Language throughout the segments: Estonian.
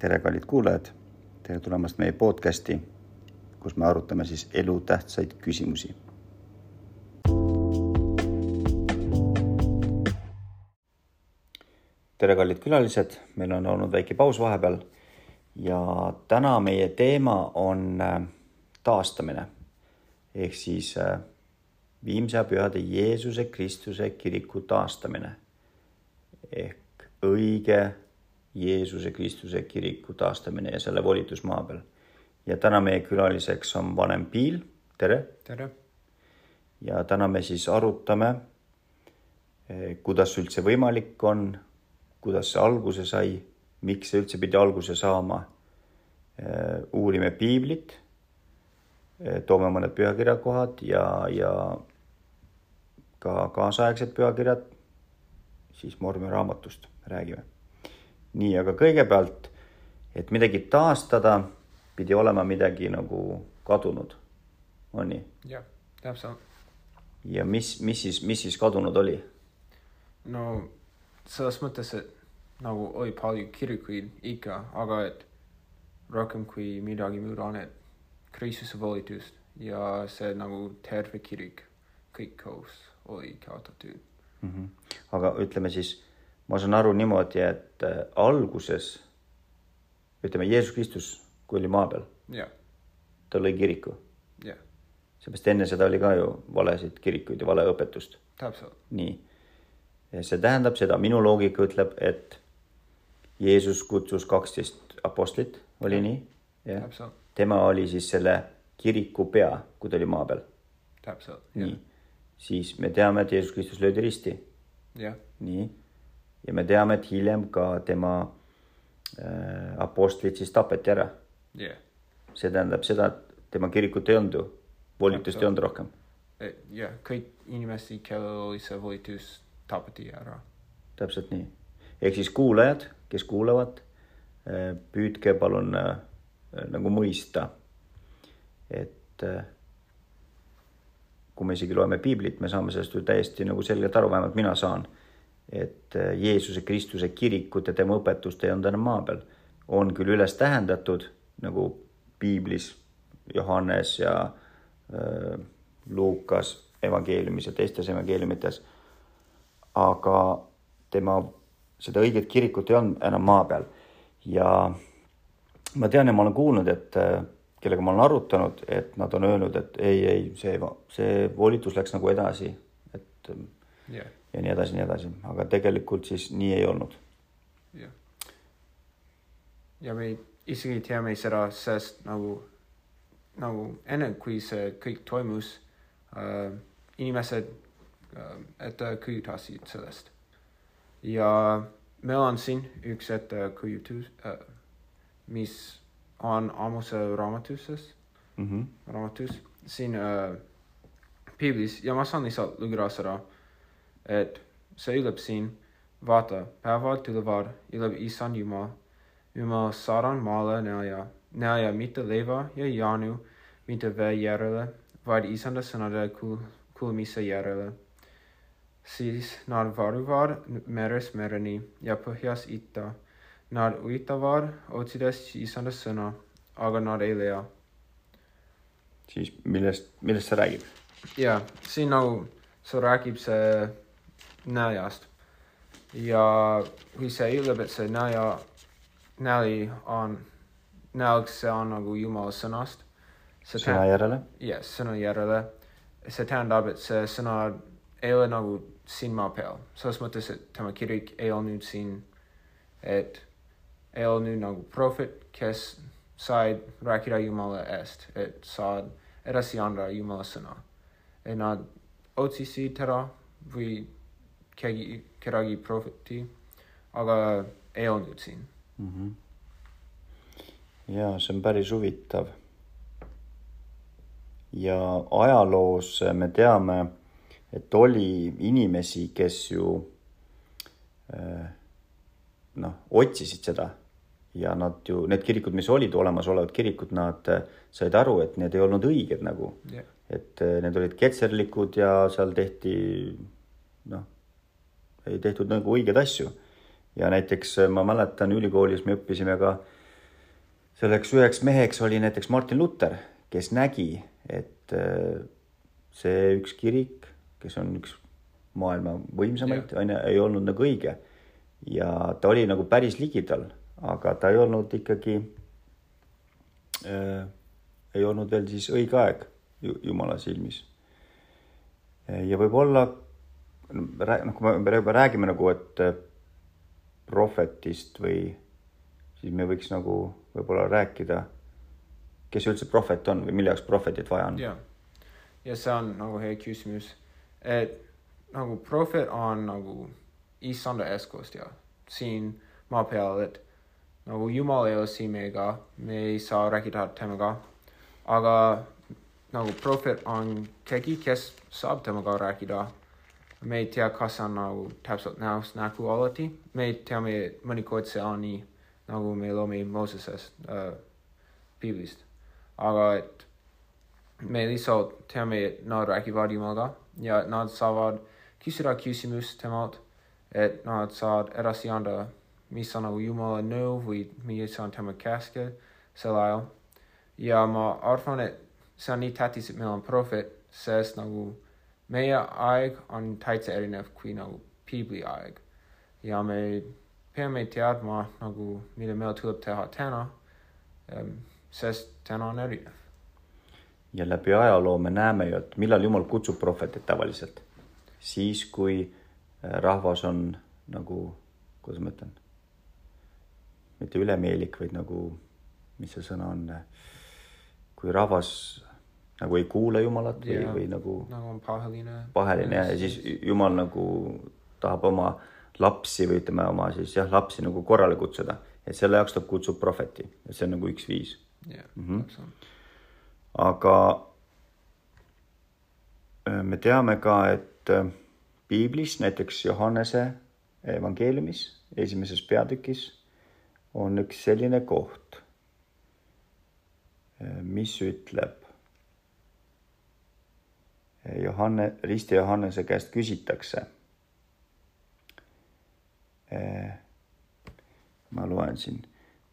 tere, kallid kuulajad. tere tulemast meie podcasti, kus me arutame siis elutähtsaid küsimusi. tere, kallid külalised, meil on olnud väike paus vahepeal ja täna meie teema on äh, taastamine ehk siis äh, viimse pühade Jeesuse Kristuse kiriku taastamine ehk õige Jeesuse Kristuse kiriku taastamine ja selle volitus maa peal. ja täna meie külaliseks on vanem Piil, tere. tere. ja täna me siis arutame, eh, kuidas üldse võimalik on, kuidas see alguse sai, miks see üldse pidi alguse saama. Eh, uurime piiblit, eh, toome mõned pühakirjakohad ja, ja ka kaasaegsed pühakirjad, siis Mormoni raamatust räägime nii, aga kõigepealt, et midagi taastada, pidi olema midagi nagu kadunud. on nii? jah, täpselt. ja mis, mis siis, mis siis kadunud oli? no selles mõttes, et nagu oli palju kirikuid ikka, aga et rohkem kui midagi muud on, et Kristuse volitust ja see nagu terve kirik, kõik koos oli kaotatud mm. -hmm. aga ütleme siis ma saan aru niimoodi, et äh, alguses ütleme, Jeesus Kristus, kui oli maa peal yeah., ta lõi kiriku yeah.. seepärast enne seda oli ka ju valesid kirikuid ja valeõpetust. täpselt. nii. see tähendab seda, minu loogika ütleb, et Jeesus kutsus kaksteist apostlit, oli nii? jah. tema oli siis selle kiriku pea, kui ta oli maa peal. täpselt. nii, siis me teame, et Jeesus Kristus löödi risti. nii ja me teame, et hiljem ka tema äh, apostlid siis tapeti ära yeah.. see tähendab seda, et tema kirikut ei olnud ju, volitust ei olnud rohkem. Eh, jah, kõik inimesed, kellel oli see volitus, tapeti ära. täpselt nii. ehk siis kuulajad, kes kuulavad, äh, püüdke palun äh, nagu mõista, et äh, kui me isegi loeme piiblit, me saame sellest ju täiesti nagu selgelt aru, vähemalt mina saan et äh, Jeesuse Kristuse kirikut ja tema õpetust ei olnud enam maa peal. on küll üles tähendatud nagu piiblis Johannes ja äh, Luukas evangeeliumis ja teistes evangeeliumites. aga tema, seda õiget kirikut ei olnud enam maa peal ja ma tean ja ma olen kuulnud, et äh, kellega ma olen arutanud, et nad on öelnud, et ei, ei, see, see volitus läks nagu edasi, et yeah ja nii edasi, nii edasi, aga tegelikult siis nii ei olnud. jah. ja me isegi teame seda, sest nagu, nagu enne, kui see kõik toimus äh,, inimesed äh, ettekujutasid sellest. ja meil on siin üks ettekujutus äh,, mis on Ammuse raamatuses mm, -hmm. raamatus siin äh, piiblis ja ma saan lihtsalt lugeda seda et see ütleb siin, vaata, päevad tulevad, ütleb issand Jumal, Jumal saadan maale nälja, nälja mitte leiva ja jaanu, mitte vee järele, vaid isanda sõnade kul-, kuulmise järele. siis nad varuvad merest mereni ja põhjas itta. Nad uitavad otsides isanda sõna, aga nad ei leia. siis millest, millest see räägib? jaa, siin nagu see räägib see näljast. ja kui see ütleb, et see nälja, nali on, nälg, see on nagu jumala sõnast. sõna järele? jah, sõna järele. see tähendab, et see sõna ei ole nagu siin maa peal, selles mõttes, et tema kirik ei ole nüüd siin, et ei ole nüüd nagu prohvet, kes said rääkida Jumala eest, et saad edasi anda Jumala sõna. et nad otsisid teda või keegi, kedagi prohveti, aga ei olnud siin mm. -hmm. ja see on päris huvitav. ja ajaloos me teame, et oli inimesi, kes ju äh, noh, otsisid seda ja nad ju, need kirikud, mis olid olemasolevad kirikud, nad äh, said aru, et need ei olnud õiged nagu yeah.. et äh, need olid ketserlikud ja seal tehti noh ei tehtud nagu õigeid asju. ja näiteks äh, ma mäletan ülikoolis me õppisime ka selleks üheks meheks oli näiteks Martin Luther, kes nägi, et äh, see üks kirik, kes on üks maailma võimsamaid, on ju, ei olnud nagu õige. ja ta oli nagu päris ligidal, aga ta ei olnud ikkagi äh,, ei olnud veel siis õige aeg Jumala silmis. ja võib-olla noh, kui me juba räägime nagu, et äh, prohvetist või siis me võiks nagu võib-olla rääkida, kes üldse prohvet on või mille jaoks prohvetit vaja on. ja, ja see on nagu hea küsimus, et nagu prohvet on nagu issanda eeskostja siin maa peal, et nagu Jumal ei ole siin meiega, me ei saa rääkida temaga, aga nagu prohvet on keegi, kes saab temaga rääkida. Me tea, kas see on nagu täpselt näost näkku alati, me teame, et mõnikord see on nii, nagu me loeme Moosesest äh, piiblist. aga et me lihtsalt teame, et nad räägivad Jumalaga ja nad saavad küsida küsimust temalt, et nad saavad edasi anda, mis on nagu Jumala nõu või mis on tema käske sel ajal. ja ma arvan, et see on nii tähtis, et meil on prohvet, sest nagu meie aeg on täitsa erinev kui nagu piibli aeg. ja me peame teadma nagu, mida meil tuleb teha täna, sest täna on erinev. ja läbi ajaloo me näeme ju, et millal Jumal kutsub prohvetit tavaliselt. siis, kui rahvas on nagu, kuidas ma ütlen, mitte ülemeelik, vaid nagu, mis see sõna on, kui rahvas nagu ei kuula Jumalat või, või nagu. nagu on paheline. paheline ja siis Jumal nagu tahab oma lapsi või ütleme oma siis jah, lapsi nagu korrale kutsuda, et selle jaoks ta kutsub prohveti, et see on nagu üks viis. jah, täpselt. aga me teame ka, et piiblis, näiteks Johannese evangeeliumis, esimeses peatükis on üks selline koht, mis ütleb Johanne, risti Johannese käest küsitakse. ma loen siin,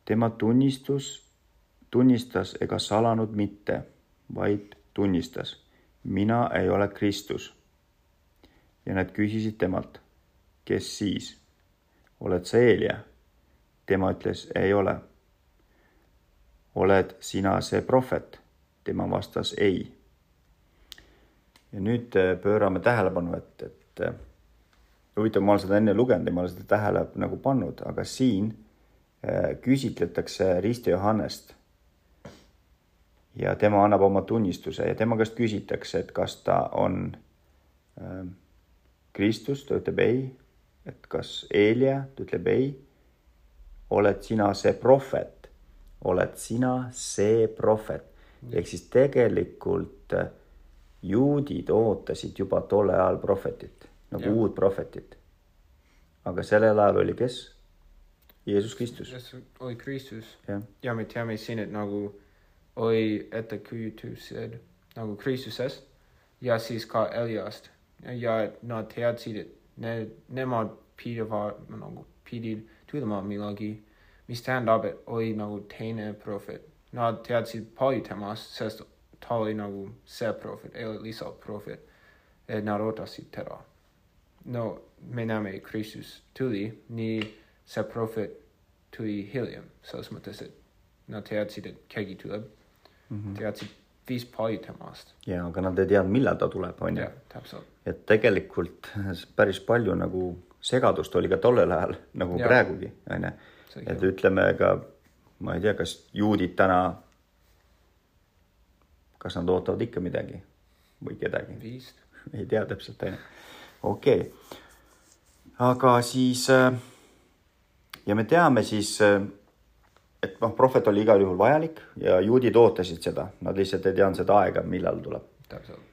tema tunnistus, tunnistas ega salanud mitte, vaid tunnistas, mina ei ole Kristus. ja nad küsisid temalt, kes siis, oled sa Eelia? tema ütles, ei ole. oled sina see prohvet? tema vastas ei ja nüüd pöörame tähelepanu, et, et huvitav, ma olen seda enne lugenud ja ma olen seda tähele nagu pannud, aga siin küsitletakse Risti Johannest. ja tema annab oma tunnistuse ja tema käest küsitakse, et kas ta on äh, Kristus, ta ütleb ei. et kas Eelia, ta ütleb ei. oled sina see prohvet, oled sina see prohvet ehk siis tegelikult äh, juudid ootasid juba tol ajal prohvetit, nagu ja. uut prohvetit. aga sellel ajal oli kes? Jeesus Kristus. oli Kristus ja, me teame siin, et nagu oli ettekujutused nagu Kristusest ja siis ka Eliast ja nad teadsid, et need, nemad pidavad nagu pidid tulema millalgi, mis tähendab, et oli nagu teine prohvet. Nad teadsid palju temast, sest ta oli nagu see prohvet, ei ole lihtsalt prohvet, et nad ootasid teda. no me näeme, Kristus tuli, nii see prohvet tuli hiljem, selles mõttes, et nad teadsid, et keegi tuleb mm, -hmm. teadsid viis palju temast. ja, aga nad ei teadnud, millal ta tuleb, on ju. täpselt. et tegelikult päris palju nagu segadust oli ka tollel ajal nagu ja. praegugi, on ju. et ütleme ka, ma ei tea, kas juudid täna kas nad ootavad ikka midagi või kedagi? vist. ei tea täpselt, on ju. okei okay.. aga siis äh, ja me teame siis, äh, et noh, prohvet oli igal juhul vajalik ja juudid ootasid seda, nad lihtsalt ei teadnud seda aega, millal tuleb. täpselt.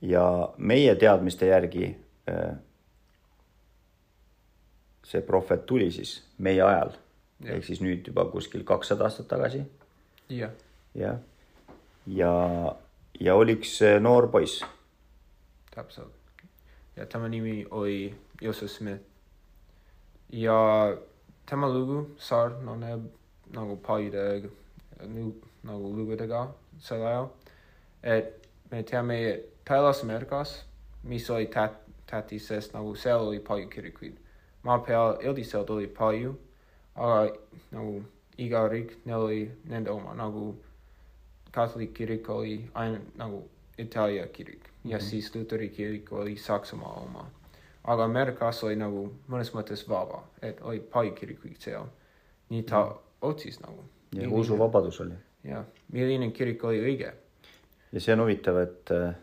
ja meie teadmiste järgi äh, see prohvet tuli siis meie ajal ehk siis nüüd juba kuskil kakssada aastat tagasi. jah. jah ja, ja oli üks noor poiss. täpselt. ja tema nimi oli Joseph Smith. ja tema lugu sarnaneb nagu paljude nagu lugudega sel ajal. et me teame, et Põhja-Ameerikas, mis oli tät-, tähtis, sest nagu seal oli palju kirikuid. maa peal üldiselt oli palju, aga nagu iga riik, neil oli nende oma, nagu katoliik kirik oli ainult nagu Itaalia kirik mm -hmm. ja siis luteri kirik oli Saksamaa oma. aga Ameerikas oli nagu mõnes mõttes vaba, et oli palju kirikuid seal. nii ta mm -hmm. otsis nagu. ja usuvabadus oli. jah, milline kirik oli õige. ja see on huvitav, et äh,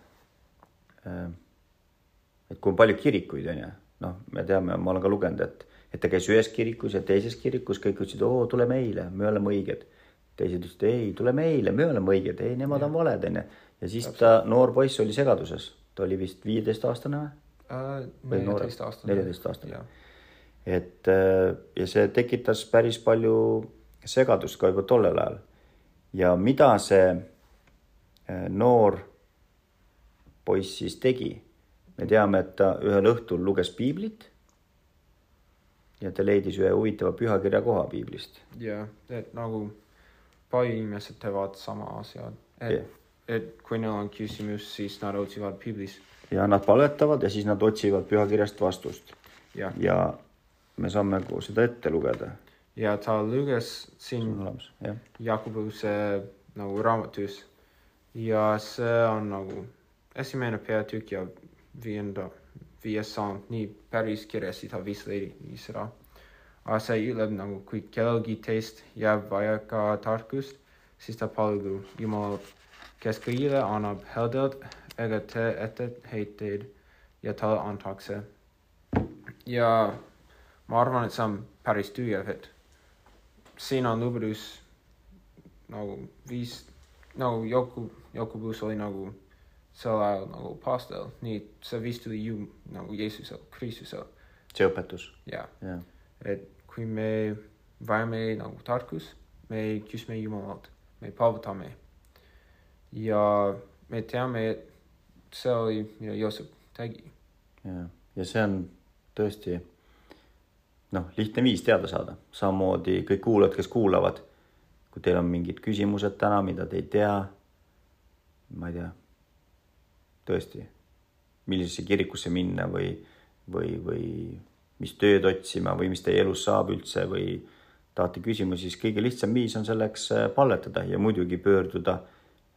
et kui on palju kirikuid, on ju, noh, me teame, ma olen ka lugenud, et, et ta käis ühes kirikus ja teises kirikus, kõik ütlesid, oo, tule meile, me oleme õiged. Teised ütlesid, ei, tule meile, me oleme õiged, ei, nemad ja. on valed, on ju ja siis ta, noor poiss oli segaduses, ta oli vist viieteistaastane või? neljateist-aastane. neljateist-aastane. et äh, ja see tekitas päris palju segadust ka juba tollel ajal. ja mida see äh, noor poiss siis tegi? me teame, et ta ühel õhtul luges piiblit. ja ta leidis ühe huvitava pühakirja koha piiblist. jah, et nagu palju inimesed teevad sama asja, et yeah et kui neil on küsimus, siis nad otsivad piiblis. ja nad paletavad ja siis nad otsivad pühakirjast vastust. ja me saame seda ette lugeda. ja ta luges siin Jakobuse nagu raamatus ja see on nagu esimene peatükk ja viienda, viies samm, nii päris kirjasti ta vist leidis seda. Ütleb nagu, kui kellelgi teist jääb vajaka tarkust, siis ta palub Jumalalt kes kõigile annab heldelt ega tee etteheiteid ja talle antakse. ja ma arvan, et see on päris tühjav, et siin on lubadus nagu viis, nagu Joku, Jokubus oli nagu sel ajal nagu pastel, nii see vist tuli ju nagu Jeesuselt, Kristuselt. see õpetus? jaa ja. et kui me vajame nagu tarkust, me küsime Jumalalt, me palvetame ja me teame, et see oli, mida Joosep tegi. ja, ja see on tõesti noh, lihtne viis teada saada, samamoodi kõik kuulajad, kes kuulavad. kui teil on mingid küsimused täna, mida te ei tea, ma ei tea, tõesti, millisesse kirikusse minna või, või, või mis tööd otsima või mis teie elus saab üldse või tahate küsimusi, siis kõige lihtsam viis on selleks äh, palvetada ja muidugi pöörduda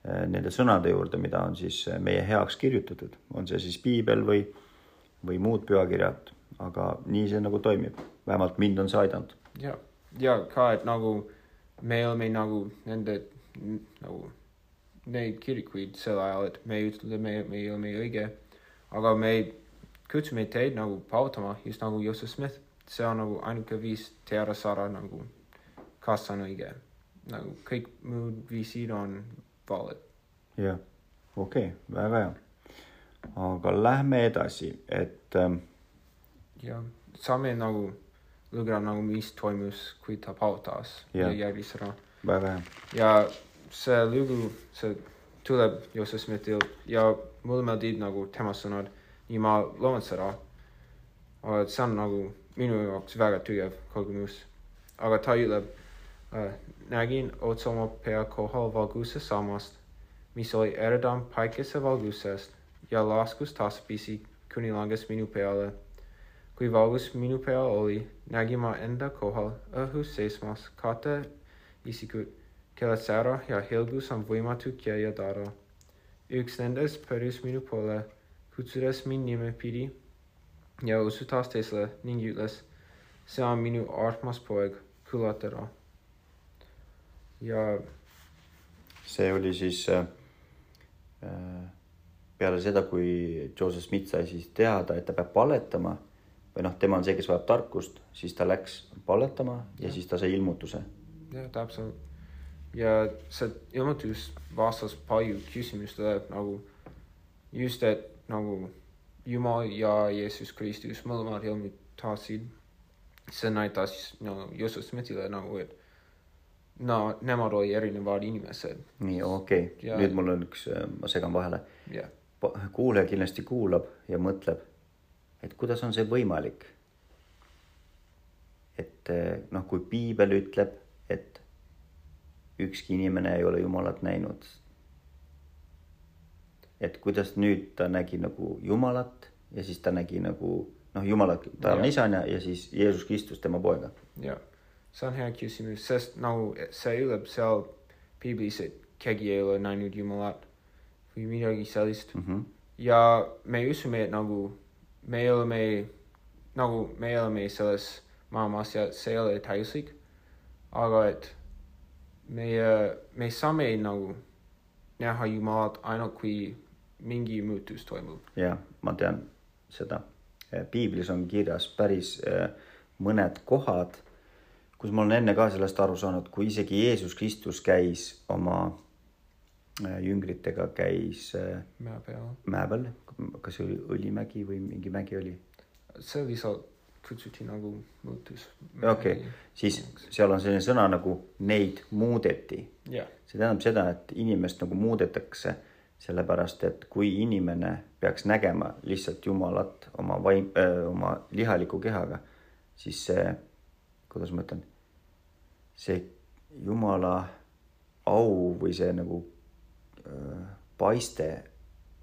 Äh, nende sõnade juurde, mida on siis äh, meie heaks kirjutatud, on see siis piibel või, või muud pühakirjad, aga nii see nagu toimib, vähemalt mind on see aidanud. ja, ja ka, et nagu me oleme nagu nende nagu neid kirikuid sel ajal, et me ei ütle, me, me ei ole õige, aga me kutsume teid nagu palvetama just nagu Joseph Smith, see on nagu ainuke viis teada saada nagu, kas on õige. nagu kõik muud viisid on valid. jah, okei okay,, väga hea. aga lähme edasi, et ähm.... ja saame nagu lugeda nagu, mis toimus, kui ta pautas ja, ja järgis seda. väga hea. ja see lugu, see tuleb Joseph Smithilt ja mulle meeldib nagu tema sõnad ma loen seda. aga see on nagu minu jaoks väga tugev kogemus. aga ta ütleb äh, nägin otsa oma pea kohal valguse sammast, mis oli eredam päikese valgusest ja laskus tasapisi, kuni langes minu peale. kui valgus minu peal oli, nägin ma enda kohal õhus seismas kahte isikut, kelle sära ja helgus on võimatu kirjeldada. üks nendest pöördus minu poole, kutsudes mind nimepidi ja usutas teisele ning ütles, see on minu armas poeg, kuulata ja. see oli siis äh, äh, peale seda, kui Joseph Smith sai siis teada, et ta peab palletama või noh, tema on see, kes vajab tarkust, siis ta läks palletama ja, ja siis ta sai ilmutuse. jah, täpselt. ja see ilmutus vastas palju küsimustele nagu just, et nagu Jumal ja Jeesus Kristus mõlemad ilmutasid. see näitas no, Joseph Smithile nagu, et no nemad olid erinevad inimesed. nii, okei okay. ja..., nüüd mul on üks, äh, ma segan vahele yeah.. kuulaja kindlasti kuulab ja mõtleb, et kuidas on see võimalik. et äh, noh, kui piibel ütleb, et ükski inimene ei ole Jumalat näinud. Et kuidas nüüd ta nägi nagu Jumalat ja siis ta nägi nagu noh, Jumalat, ta on isana ja siis Jeesus Kristus tema poega. jah, see on hea küsimus, sest nagu see ütleb seal piiblis, et keegi ei ole näinud Jumalat või midagi sellist Mm -hmm. ja me usume, et nagu me oleme, nagu me oleme selles maailmas ja see ei ole täiuslik, aga et meie, me saame nagu näha Jumalat ainult kui mingi muutus toimub. ja ma tean seda. piiblis on kirjas päris äh, mõned kohad, kus ma olen enne ka sellest aru saanud, kui isegi Jeesus Kristus käis oma äh, jüngritega, käis äh, mäe peal. mäe peal, kas see oli Õlimägi või mingi mägi oli, see lihtsalt kutsuti nagu muutus. Okei. siis seal on selline sõna nagu neid muudeti jah, see tähendab seda, et inimest nagu muudetakse sellepärast, et kui inimene peaks nägema lihtsalt Jumalat oma vaim, oma lihaliku kehaga, siis see, kuidas ma ütlen, see Jumala au või see nagu öö, paiste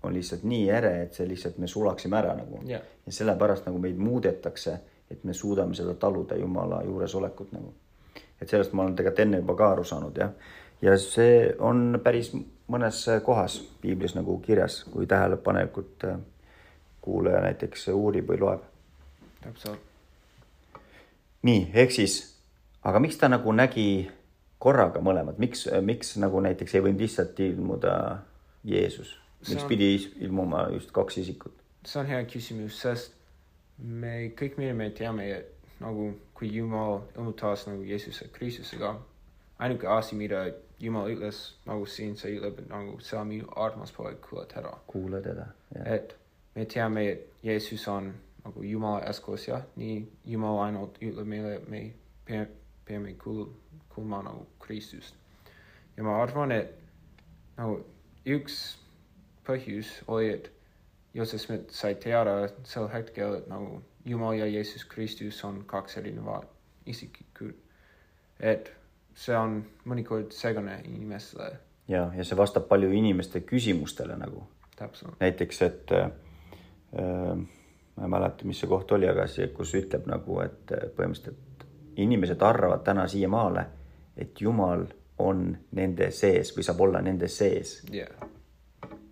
on lihtsalt nii ere, et see lihtsalt me sulaksime ära nagu jah, ja sellepärast nagu meid muudetakse, et me suudame seda taluda Jumala juuresolekut nagu. et sellest ma olen tegelikult enne juba ka aru saanud jah. ja see on päris mõnes kohas piiblis nagu kirjas, kui tähelepanelikult äh, kuulaja näiteks uurib või loeb. täpselt. nii, ehk siis, aga miks ta nagu nägi korraga mõlemad, miks, miks nagu näiteks ei võinud lihtsalt ilmuda Jeesus, miks on- pidi ilmuma just kaks isikut? see on hea küsimus, sest me kõik, mida me teame, et nagu kui Jumal ilmutas nagu Jeesuse Kristusega, ainuke asi, mida Jumal ütles nagu siin, see ütleb, nagu minu armas poeg, kuule teda. kuula teda. et me teame, et Jeesus on nagu Jumala eeskujus jah, nii Jumal ainult ütleb meile, me pea- peame kuul-, kuulma nagu Kristust. ja ma arvan, et nagu üks põhjus oli, et Joosep Smith sai teada sel hetkel, et nagu Jumal ja Jeesus Kristus on kaks erinevat isikut. et see on mõnikord segane inimestele, ja, ja see vastab palju inimeste küsimustele nagu. Näiteks, et äh, ma ei mäleta, mis see koht oli, aga see, kus ütleb nagu, et äh, põhimõtteliselt inimesed arvavad täna siiamaale, et Jumal on nende sees või saab olla nende sees. jah,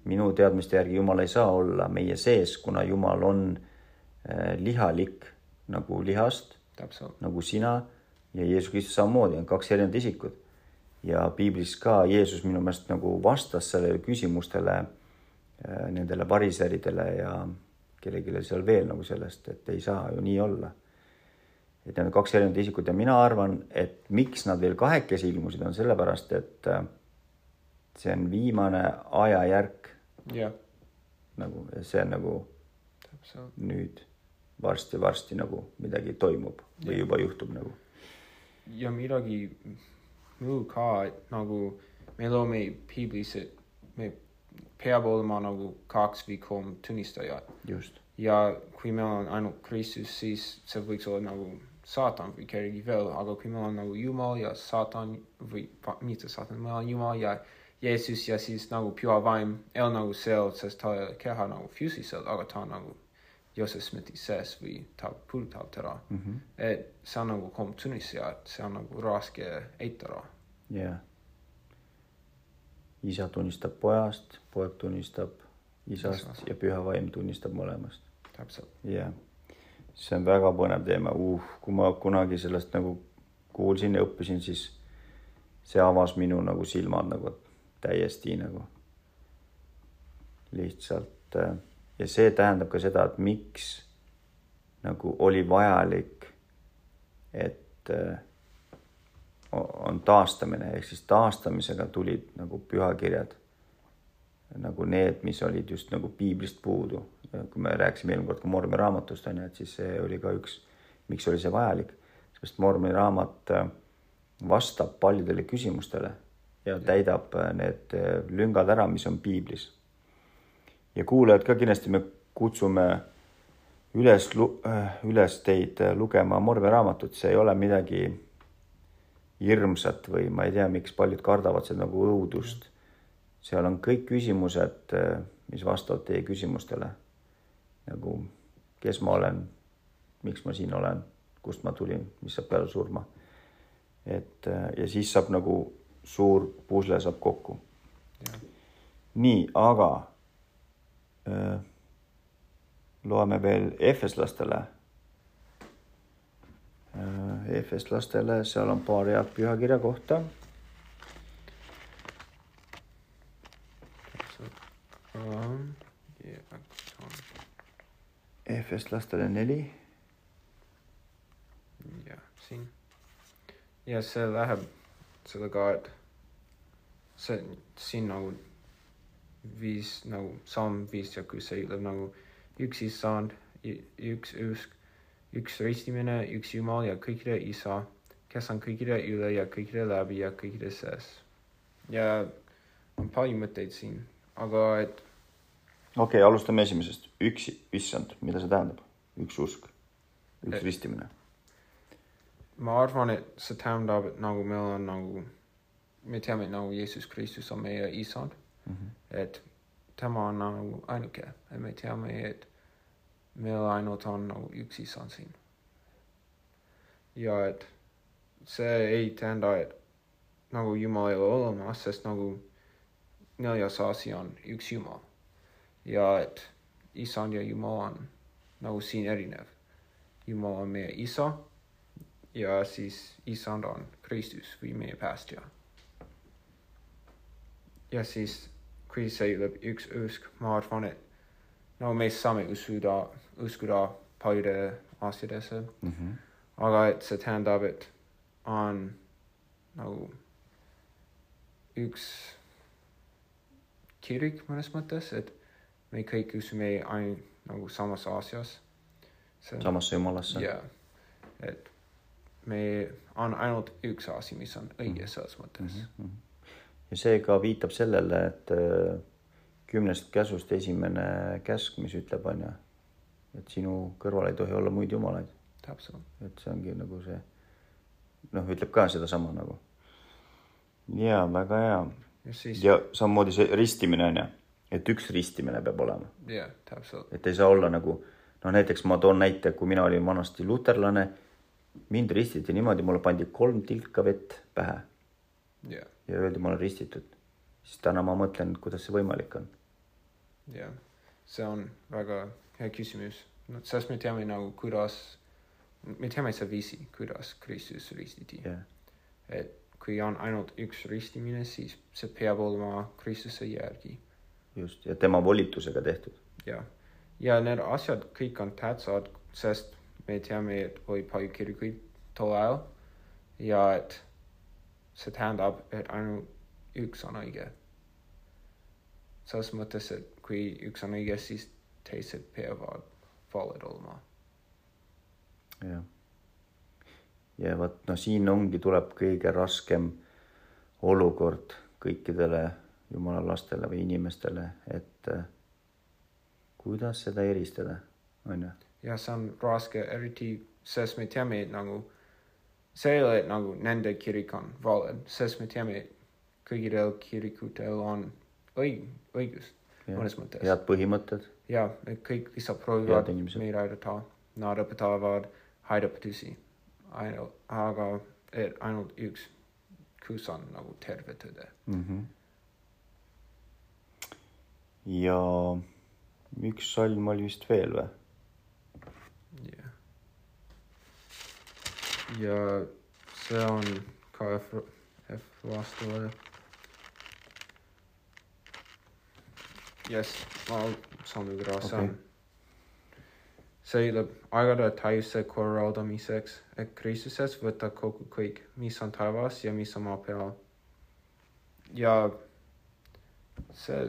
minu teadmiste järgi Jumal ei saa olla meie sees, kuna Jumal on äh, lihalik nagu lihast, nagu sina ja Jeesus Kristus samamoodi on kaks erinevat isikut. ja piiblis ka Jeesus minu meelest nagu vastas sellele küsimustele äh, nendele variseridele ja kellelegi seal veel nagu sellest, et ei saa ju nii olla. et need on kaks erinevat isikut ja mina arvan, et miks nad veel kahekesi ilmusid, on sellepärast, et äh, see on viimane ajajärk jah, nagu, see on nagu täpselt. nüüd varsti-varsti nagu midagi toimub või Jah. juba juhtub nagu. Ja midagi muu ka, et nagu me loome piiblis, et me peab olema nagu kaks või kolm tunnistajat. Just, ja kui meil on ainult Kristus, siis see võiks olla nagu saatan või kellegi veel, aga kui meil on nagu Jumal ja saatan või mitte saatan, meil on Jumal ja Jeesus ja siis nagu püha vaim ei ole nagu seal, sest ta ei ole keha nagu füüsiliselt, aga ta on nagu Joosep Smithi sees või ta puudutab teda mm. -hmm. et see on nagu kolm tunnistajat, see on nagu raske eitada. jah. isa tunnistab pojast, poeg tunnistab isast Isast. ja püha vaim tunnistab mõlemast. täpselt, jah, see on väga põnev teema uh,, kui ma kunagi sellest nagu kuulsin ja õppisin, siis see avas minu nagu silmad nagu täiesti nagu lihtsalt äh, ja see tähendab ka seda, et miks nagu oli vajalik, et äh, on taastamine ehk siis taastamisega tulid nagu pühakirjad nagu need, mis olid just nagu piiblist puudu. kui me rääkisime eelmine kord ka Mormi raamatust on ju, et siis see oli ka üks, miks oli see vajalik, sest Mormi raamat äh, vastab paljudele küsimustele ja täidab äh, need lüngad ära, mis on piiblis. Ja kuulajad ka kindlasti me kutsume üles, üles teid äh, lugema Mormi raamatut, see ei ole midagi hirmsat või ma ei tea, miks paljud kardavad seda nagu õudust. seal on kõik küsimused, mis vastavad teie küsimustele. nagu, kes ma olen, miks ma siin olen, kust ma tulin, mis saab peale surma. et ja siis saab nagu suur pusle saab kokku. nii, aga loeme veel efeslastele efeslastele, seal on paar head pühakirja kohta. efeslastele neli. jah, siin. ja see läheb sellega, et see siin nagu viis nagu samm viis ja kui see ütleb nagu üks issand, üks usk, üks ristimine, üks Jumal ja kõikide isa, kes on kõikide üle ja kõikide läbi ja kõikide sees. ja on palju mõtteid siin, aga et. okei okay,, alustame esimesest, üks issand, mida see tähendab, üks usk, üks et, ristimine? ma arvan, et see tähendab, et nagu meil on nagu, me teame, nagu Jeesus Kristus on meie isand mm, -hmm. et tema on nagu ainuke ja me teame, et meil ainult on nagu üks isand siin. ja et see ei tähenda, et nagu Jumal ei ole olemas, sest nagu neljas asi on üks Jumal. ja et isand ja Jumal on nagu siin erinev. Jumal on meie isa ja siis isand on Kristus või meie päästja. ja siis, kui ütleb üks usk, ma arvan, et no me saame uskuda uskuda paljude asjadesse mm. -hmm. aga et see tähendab, et on nagu üks kirik mõnes mõttes, et me kõik usume ainult nagu samas asjas. samasse jumalasse. jah, et me on ainult üks asi, mis on õige selles mõttes mm. -hmm. Ja see ka viitab sellele, et äh, kümnest käsust esimene käsk, mis ütleb, on ju et sinu kõrval ei tohi olla muid jumalaid. täpselt. et see ongi nagu see, noh, ütleb ka sedasama nagu. ja väga hea. Siis... ja samamoodi see ristimine on ju, et üks ristimine peab olema. jah, täpselt. et ei saa olla nagu, noh, näiteks ma toon näite, kui mina olin vanasti luterlane, mind ristiti niimoodi, mulle pandi kolm tilka vett pähe yeah.. Ja öeldi, ma olen ristitud. siis täna ma mõtlen, kuidas see võimalik on. jah, see on väga hea küsimus, no sest me teame nagu kuidas, me teame seda viisi, kuidas Kristus ristiti yeah.. et kui on ainult üks ristimine, siis see peab olema Kristuse järgi. just, ja tema volitusega tehtud. jah, ja need asjad kõik on tähtsad, sest me teame, et oli palju kirikuid tol ajal ja et see tähendab, et ainult üks on õige. selles mõttes, et kui üks on õige, siis teised peavad valed olema. jah. ja vot noh, siin ongi, tuleb kõige raskem olukord kõikidele jumala lastele või inimestele, et äh, kuidas seda eristada, on ju. jah, see on raske, eriti sest me teame, et nagu see ei ole nagu nende kirik on valed, sest me teame, et kõigil kirikutel on õig-, õigus mõnes mõttes. head põhimõtted ja et kõik lihtsalt proovivad meid aidata, nad õpetavad ainult, aga et ainult üks, kus on nagu terve tõde mm. -hmm. ja üks salm oli vist veel või? jah. Ja see on ka F, F vastule Yes, ma saan nüüd okay. see ütleb aegade täiuse korraldamiseks, et Kristuses võtta kokku kõik, mis on taevas ja mis on maa peal. ja see,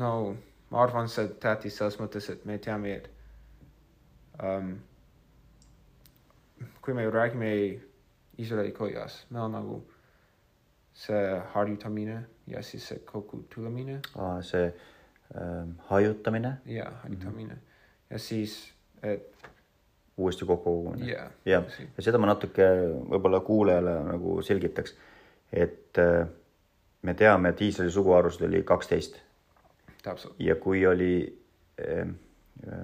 no ma arvan, see tähtis selles mõttes, et me teame, et um, kui me räägime Iisraeli kojas, meil on nagu see harjutamine ja siis see kokku tulemine. aa, see äh, hajutamine. ja hajutamine mm -hmm. ja siis, et uuesti kokkukogumine Jaa. jah, ja seda ma natuke võib-olla kuulajale nagu selgitaks, et äh, me teame, et Iisraeli suguharusid oli kaksteist ja kui oli,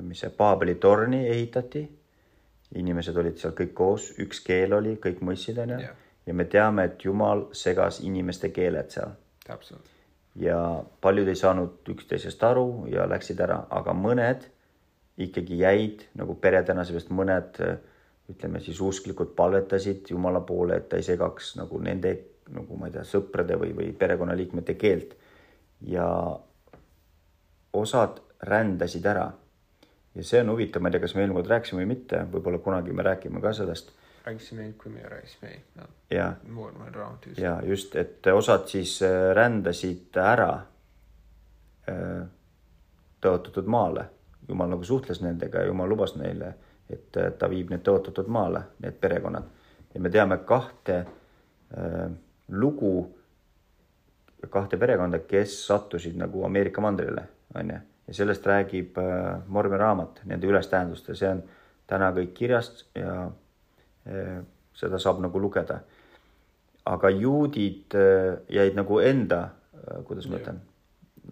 mis see Paabeli torni ehitati, inimesed olid seal kõik koos, üks keel oli, kõik mõistsid, onju. Ja me teame, et Jumal segas inimeste keeled seal. Täpselt, ja paljud ei saanud üksteisest aru ja läksid ära, aga mõned ikkagi jäid nagu peredena, seepärast mõned ütleme siis usklikud palvetasid Jumala poole, et ta ei segaks nagu nende nagu ma ei tea, sõprade või, või perekonnaliikmete keelt. Ja osad rändasid ära. Ja see on huvitav, ma ei tea, kas me eelmine kord rääkisime või mitte, võib-olla kunagi me räägime ka sellest rääkisime, kui me rääkisime no, ja ja just, et osad siis äh, rändasid ära äh, tõotatud maale. jumal nagu suhtles nendega jumal lubas neile, et äh, ta viib need tõotatud maale, need perekonnad. ja me teame kahte äh, lugu, kahte perekonda, kes sattusid nagu Ameerika mandrile, onju. Ja sellest räägib äh, Mormoni raamat, nende ülestähendust ja see on täna kõik kirjas ja äh, seda saab nagu lugeda. Aga juudid äh, jäid nagu enda, kuidas ma ütlen,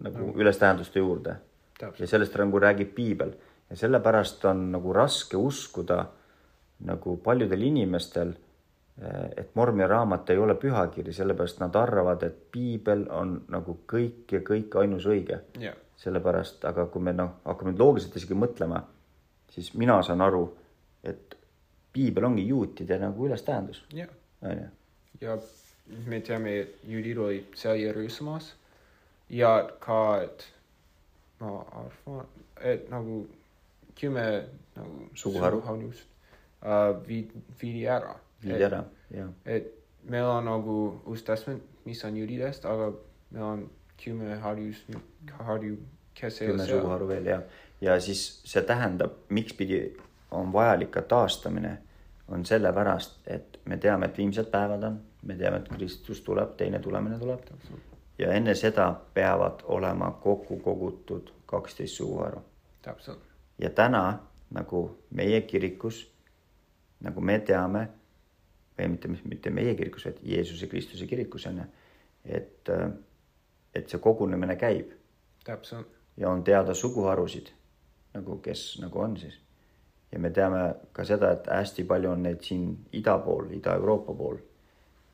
nagu ülestähenduste juurde. Ja sellest nagu räägib piibel. Ja sellepärast on nagu raske uskuda nagu paljudel inimestel, et Mormoni raamat ei ole pühakiri, sellepärast nad arvavad, et piibel on nagu kõik ja kõik ainus õige. jah, sellepärast, aga kui me noh, hakkame nüüd loogiliselt isegi mõtlema, siis mina saan aru, et piibel ongi juutide nagu ülestähendus, onju. ja me teame, et juudid olid seal Jeruusalemmas ja ka, et ma arvan, et nagu kümme nagu Suguharu. suguharust uh, viid, viidi ära. viidi ära, jah. et meil on nagu uus testament, mis on juudidest, aga meil on kümme harjus, harju, kes ei ole kümme suguharu veel ja, ja siis see tähendab, miks pidi on vajalik ka taastamine, on sellepärast, et me teame, et viimsed päevad on, me teame, et Kristus tuleb, teine tulemine tuleb. Ja enne seda peavad olema kokku kogutud kaksteist suguharu. Täpselt, ja täna nagu meie kirikus, nagu me teame või mitte, mitte meie kirikus, vaid Jeesuse Kristuse kirikus on ju, et, et see kogunemine käib täpselt, ja on teada suguharusid nagu, kes nagu on siis. ja me teame ka seda, et hästi palju on neid siin ida pool, Ida-Euroopa pool.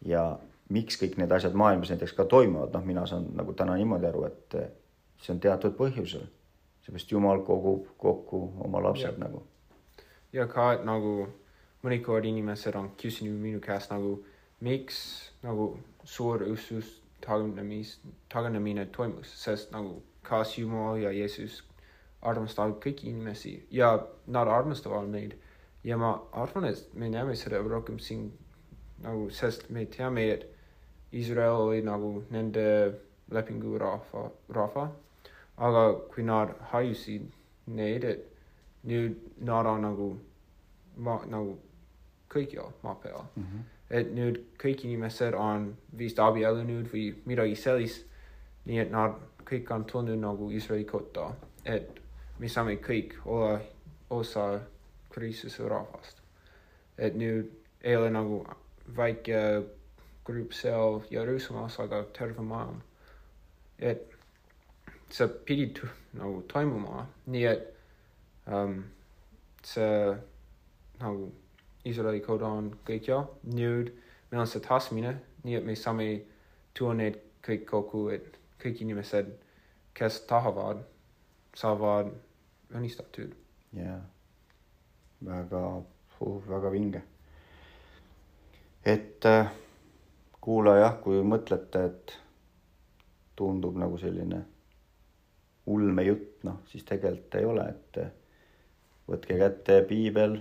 ja miks kõik need asjad maailmas näiteks ka toimuvad, noh, mina saan nagu täna niimoodi aru, et see on teatud põhjusel. seepärast Jumal kogub kokku oma lapsed Jah. nagu. ja ka nagu mõnikord inimesed on küsinud minu käest nagu, miks nagu suur usus taganemis, taganemine toimus, sest nagu kas Jumal ja Jeesus armastavad kõiki inimesi ja nad armastavad meid. ja ma arvan, et me näeme seda rohkem siin nagu, sest me teame, et Iisrael oli nagu nende lepingu rahva, rahva. aga kui nad hajusid neid, et nüüd nad on nagu nagu kõikjal maa peal mm. -hmm. Et nüüd kõik inimesed on vist abiellunud või midagi sellist. nii et nad kõik on tulnud nagu Iisraeli kotta, et me saame kõik olla osa Kristuse rahvast. et nüüd ei ole nagu väike grupp seal Jeruusalemmas, aga terve maailm. et see pidi nagu toimuma, nii et um, see nagu Iisraeli kord on kõikjal, nüüd meil on see tahtmine, nii et me saame tuua need kõik kokku, et kõik inimesed, kes tahavad, saavad õnnistatud. ja väga, väga vinge. et äh, kuula jah, kui mõtlete, et tundub nagu selline ulmejutt, noh siis tegelikult ei ole, et võtke kätte piibel,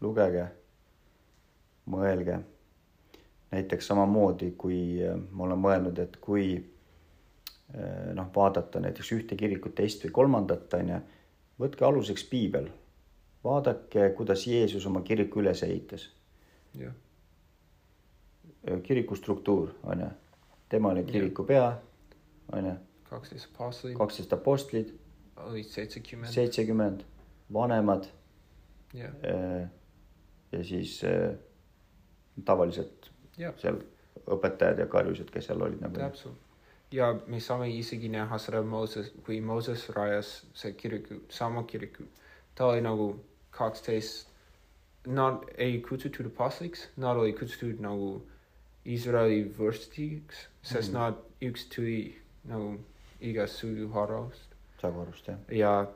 lugege, mõelge. näiteks samamoodi, kui äh, ma olen mõelnud, et kui äh, noh, vaadata näiteks ühte kirikut, teist või kolmandat, onju, võtke aluseks piibel. vaadake, kuidas Jeesus oma kiriku üles ehitas. jah, kiriku struktuur, onju. tema oli kiriku pea, onju, kaksteist apostlit, kaksteist apostlit, olid seitsekümmend, seitsekümmend vanemad. Jah, ja siis äh, tavaliselt jah, seal õpetajad ja karjused, kes seal olid nagu. täpselt. ja me saame isegi näha seda Mooses, kui Mooses rajas see kiriku, sama kiriku, ta oli nagu kaksteist, nad ei kutsutud apostliteks, nad olid kutsutud nagu Iisraeli vürstiks, sest mm. nad üks tuli nagu igast suguharust Sagarust jah. ja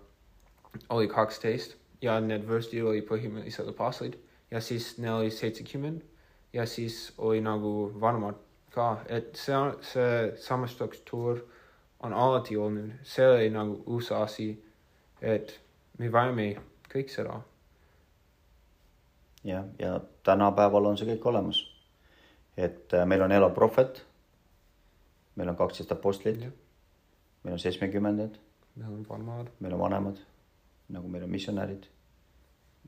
oli kaksteist ja need vürstid olid põhimõtteliselt apostlid ja siis neil oli seitsekümmend. Ja siis oli nagu vanemad ka, et see on see sama struktuur on alati olnud, see oli nagu uus asi, et me vajame kõik seda, jah, ja tänapäeval on see kõik olemas. et äh, meil on elav prohvet. meil on kaksteist apostlit. Meil on seitsmekümnendad, meil on vanemad, meil on vanemad, nagu meil on missionärid,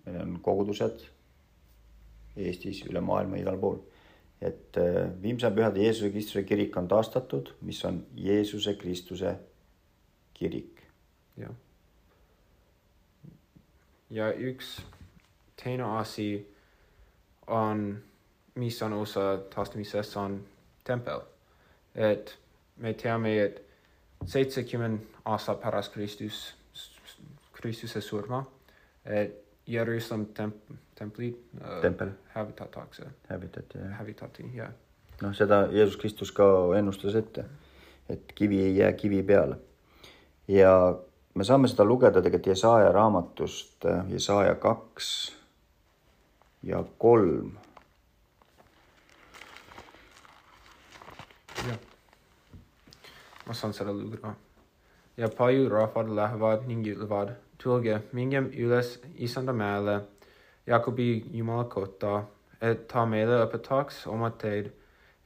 meil on kogudused Eestis, üle maailma, igal pool. et äh, viimse pühade Jeesuse Kristuse kirik on taastatud, mis on Jeesuse Kristuse kirik. jah. ja üks teine asi on, mis on osa taastamisest, on tempel. et me teame, et seitsekümmend aastat pärast Kristus, Kristuse surma, et Jeruusalemm temp-, templid äh, tempel hävitatakse, hävitati jah. hävitati ja noh, seda Jeesus Kristus ka ennustas ette, et kivi ei jää kivi peale. ja me saame seda lugeda tegelikult Jesaja raamatust, Jesaja kaks ja kolm. jah. ma saan seda lugeda. ja paljud rahvad lähevad ning ütlevad, tulge, mingem üles issanda mäele, Jakobi jumala kotta, et ta meile õpetaks oma teed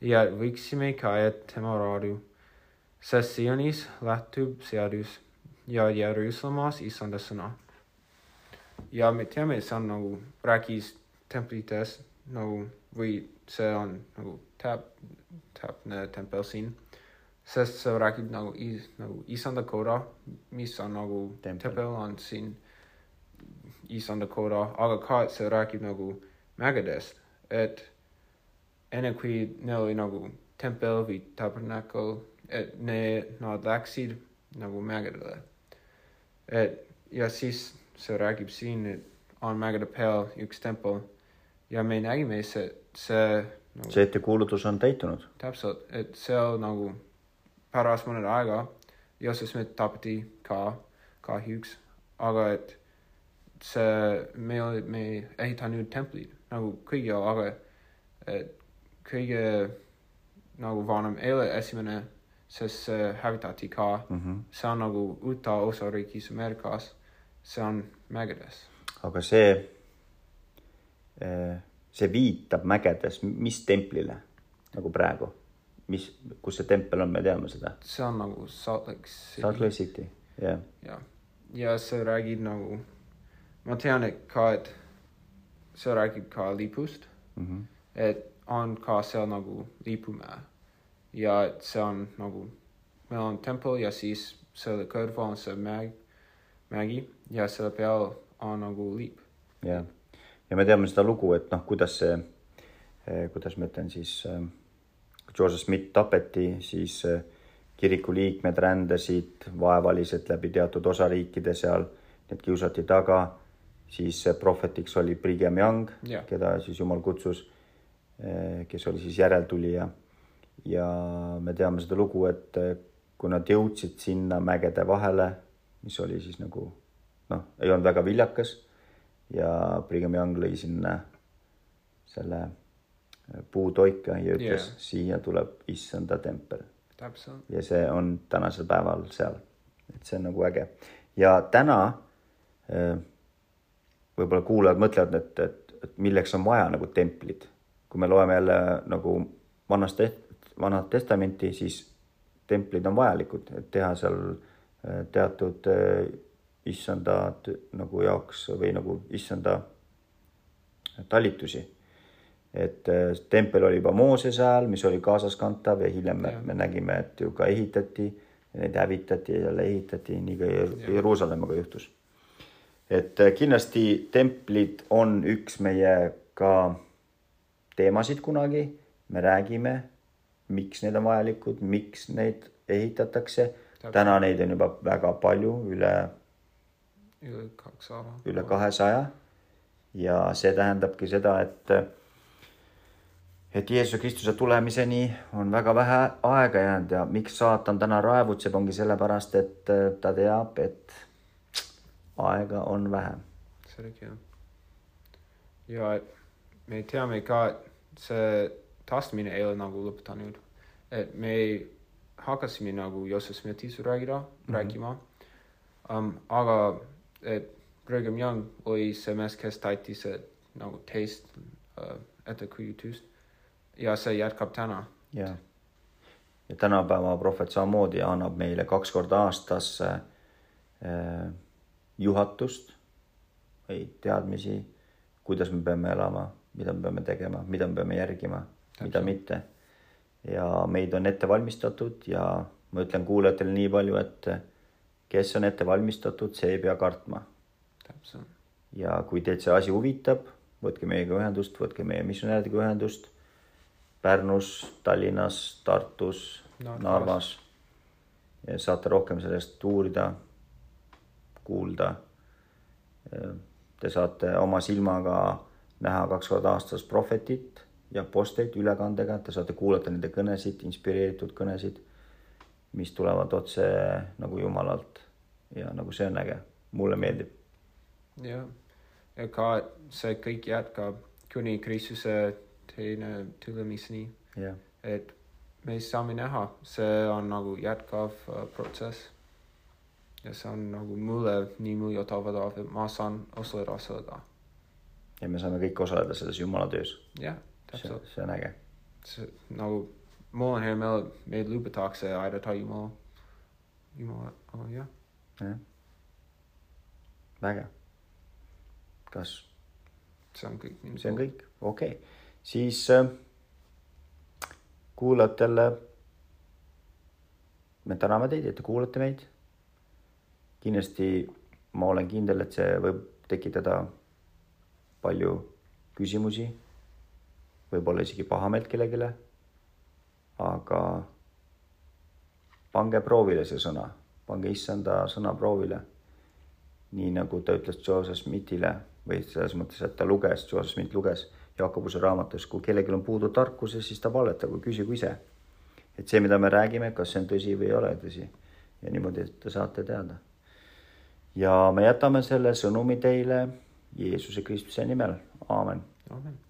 ja et võiksime käia tema raadu. sest Sionis lähtub seadus ja Jeruusalemmas issanda sõna. ja me teame, see on nagu räägis templitest nagu või see on nagu täp-, täpne tempel siin, sest see räägib nagu is,, nagu isanda koda, mis on nagu Tempel. on siin isanda koda, aga ka see räägib nagu mägedest, et enne kui neil oli nagu tempel või tabernakel, et ne, nad läksid nagu mägedele. et ja siis see räägib siin, et on mägede peal üks tempel ja me nägime see, see nagu, see ettekuulutus on täitunud. täpselt, et seal nagu pärast mõnda aega Joosep Smith tapeti ka kahjuks, aga et see, me, me ehitanud templid nagu kõige, aga et kõige nagu vanem ei ole esimene, sest see hävitati ka. Mm -hmm. see on nagu Utah osariigis Ameerikas, see on mägedes. aga see, see viitab mägedes, mis templile nagu praegu, mis, kus see tempel on, me teame seda. see on nagu Salt Lake Salt City Lake City, jah. ja, ja see räägib nagu, ma tean, et ka, et see räägib ka lipust, Mhm. et on ka seal nagu lipumäe ja et see on nagu, meil on tempel ja siis selle kõrval on see mäg, mägi ja selle peal on nagu liip. ja, ja me teame seda lugu, et noh, kuidas see, kuidas ma ütlen siis, Joseph Smith tapeti, siis eh, kiriku liikmed rändasid vaevaliselt läbi teatud osariikide seal, need kiusati taga, siis eh, prohvetiks oli Brigham Young, jah, keda siis Jumal kutsus, kes oli siis järeltulija. ja me teame seda lugu, et eh, kui nad jõudsid sinna mägede vahele, mis oli siis nagu noh, ei olnud väga viljakas ja Brigham Young lõi sinna selle eh, puutoika ja ütles yeah., siia tuleb issanda tempel ja see on tänasel päeval seal. et see on nagu äge ja täna eh, võib-olla kuulajad mõtlevad, et, et, et milleks on vaja nagu templid. kui me loeme jälle nagu vanast, vanat testamenti, siis templid on vajalikud, et teha seal eh, teatud eh, issanda nagu jaoks või nagu issanda talitusi. Et eh, tempel oli juba Moosese ajal, mis oli kaasaskantav ja hiljem me, me nägime, et ju ka ehitati, neid hävitati ja jälle ehitati, nii ka. Jeruusalemmaga juhtus. et äh, kindlasti templid on üks meie ka teemasid kunagi. me räägime, miks need on vajalikud, miks neid ehitatakse. täna neid on juba väga palju, üle, üle kahesaja. ja see tähendabki seda, et et Jeesuse Kristuse tulemiseni on väga vähe aega jäänud ja miks saatan täna raevutseb, ongi sellepärast, et äh, ta teab, et aega on vähe. selge ja me teame ka, et see taastamine ei ole nagu lõpetanud. et me hakkasime nagu Joseph Smithist rääkida mm, -hmm. rääkima um,. aga et Brigham Young oli see mees, kes täitis nagu teist uh, ettekujutust ja see jätkab täna. jah. ja tänapäeva prohvet samamoodi annab meile kaks korda aastas äh, juhatust või teadmisi, kuidas me peame elama, mida me peame tegema, mida me peame järgima, mida mitte. ja meid on ette valmistatud ja ma ütlen kuulajatele nii palju, et kes on ette valmistatud, see ei pea kartma täpselt. ja kui teid see asi huvitab, võtke meiega ühendust, võtke meie missionääridega ühendust Pärnus, Tallinnas, Tartus, Narvas. Narvas. ja saate rohkem sellest uurida, kuulda. Te saate oma silmaga näha kaks korda aastas prohvetit ja postreid ülekandega, te saate kuulata nende kõnesid, inspireeritud kõnesid, mis tulevad otse nagu Jumalalt ja nagu see on äge, mulle meeldib. jah, ja ka see kõik jätkab kuni Kristuse teine tulemiseni, et me saame näha, see on nagu jätkav uh, protsess. ja see on nagu mulle nii muljetavaldav, et ma saan osaleda sellega. ja me saame kõik osaleda selles Jumala töös. jah, täpselt,, see on äge. see nagu mul on hea meel, meid lubatakse aidata Jumala, Jumala oh,, jah, jah, väge. kas see on kõik. see on kõik, okei okay., siis äh, kuulajatele. me täname teid, et te kuulate meid. kindlasti ma olen kindel, et see võib tekitada palju küsimusi, võib-olla isegi pahameelt kellelegi. aga pange proovile see sõna, pange issanda sõna proovile nii nagu ta ütles Joseph Smithile või selles mõttes, et ta luges, Joseph Smith luges Jakobuse raamatus, kui kellelgi on puudu tarkuse, siis ta valetagu, küsigu ise. et see, mida me räägime, kas see on tõsi või ei ole tõsi ja niimoodi, te saate teada. ja me jätame selle sõnumi teile Jeesuse Kristuse nimel, aamen amen